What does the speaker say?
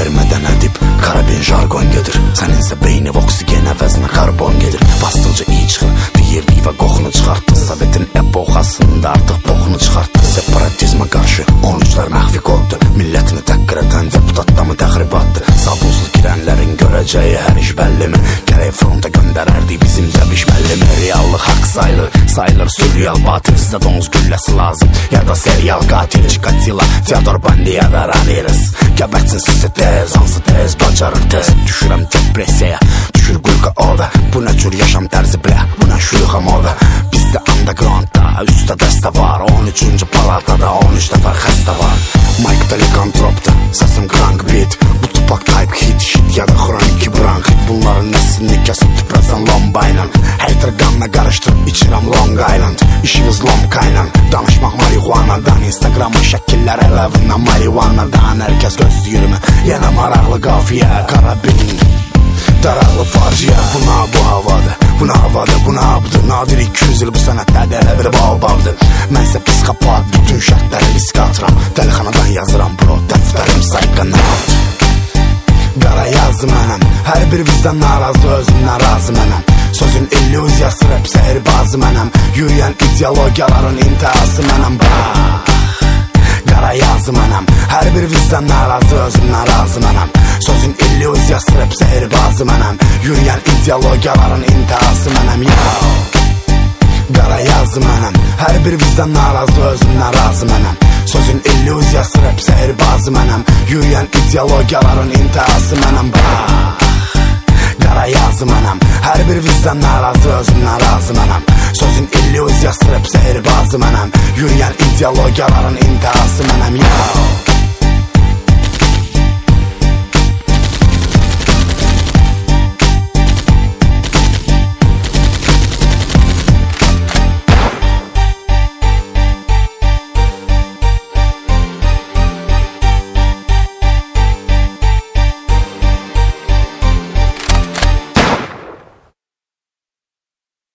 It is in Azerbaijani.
vermədən ədib Karabin jargon gedir Səninsə beyni oksigen əvəzinə karbon gedir Bastınca iyi çıxır Deyirlik və qoxunu çıxartdı. Sovetin epoxasında artıq boxunu çıxartdı. Separatizmə qarşı 13-lər məxfi qordu Millətini təqqir edən deputatda mı təxribatdı Sabunsuz girənlərin görəcəyi hər iş bəllimi cəbiş müəllimi Reallıq haqq sayılır, sayılır sürreal batil Sizə donuz gülləsi lazım. Ya da serial qatil Çikatila, Teodor Bandiya da Ramirez Gəbərtsin sizi tez, hansı tez, bacarır tez. Düşürəm depressiyaya, düşür qulqa oda Bu nə cür yaşam tərzi bilə, bu nə şuyuxa moda Bizdə undergroundda, üstə dəstə var. 13-cü palatada 13 nəfər xəstə var. Mike Delikantropda, səsim crank beat. Bu tupak type hit shit ya da bronxit Bunların nəslini kəsib tüpürəsən lombayla Hater qanla qarışdırıb içirəm Long Island. İşiniz lomkayla, danışmaq marihuanadan Instagramın şəkillər ələvindən marihuanadan Hər gözləyirmi, yenə maraqlı qafiyə Karabin Daraqlı faciə buna bu havada. Buna havada. Buna abdır Nadir 200 il bu sənətlərdə elə bir baobabdır Mənsə psikopat. Bütün şərtləri risk atıram Dəlixanadan yazıram bro. Dəftərim sayqanat lazım anam. Her bir bizden narazı özümden razım anam. Sözün illüzyası rap seyir bazım anam. Yürüyen ideologiyaların intihası anam. Qara yazım anam. Hər bir bizdən narazı özümdən razım anam. Sözün illüzyası rap seyir bazım anam. Yürüyen ideologiyaların intihası anam. Yo. Dara yazdım anam. Her bir vicdan narazı özümden razım anam. Sözün illüzyası rap sehirbazım anam. Yürüyen ideologiyaların intihası anam. Bak yazım anam. Hər bir vicdan narazı özümdən razım anam. Sözün illüzyası rap sehirbazım anam. Yürüyen ideologiyaların intihası anam. Yo.